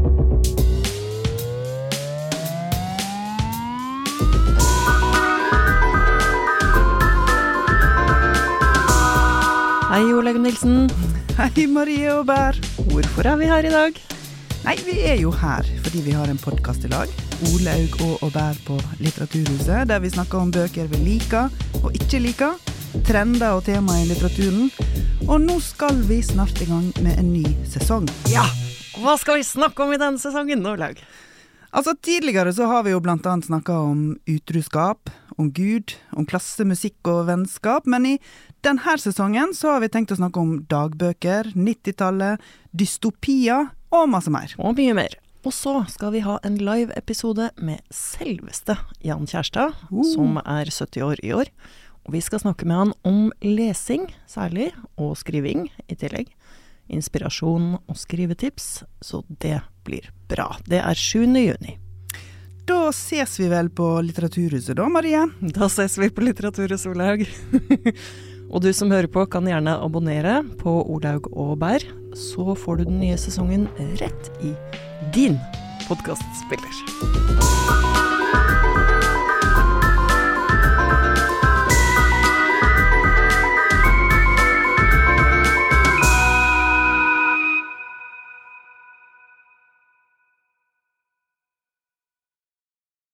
Hei, Olaug Nilsen. Hei, Marie Bær. Hvorfor er vi her i dag? Nei, vi er jo her fordi vi har en podkast i lag. Olaug og Aubert på Litteraturhuset, der vi snakker om bøker vi liker og ikke liker. Trender og temaer i litteraturen. Og nå skal vi snart i gang med en ny sesong. Ja! Hva skal vi snakke om i denne sesongen, Olaug? Altså, Tidligere så har vi jo blant annet snakka om utruskap, om Gud, om klasse, musikk og vennskap, men i denne sesongen så har vi tenkt å snakke om dagbøker, 90-tallet, dystopier og masse mer. Og mye mer. Og så skal vi ha en live-episode med selveste Jan Kjærstad, Uh. som er 70 år i år. Og vi skal snakke med han om lesing, særlig, og skriving i tillegg. Inspirasjon og skrivetips, så det blir bra. Det er 7. juni. Da ses vi vel på Litteraturhuset da, Marie? Da ses vi på Litteraturhuset, Olaug. og du som hører på, kan gjerne abonnere på Olaug og Bær. Så får du den nye sesongen rett i din podkastspiller.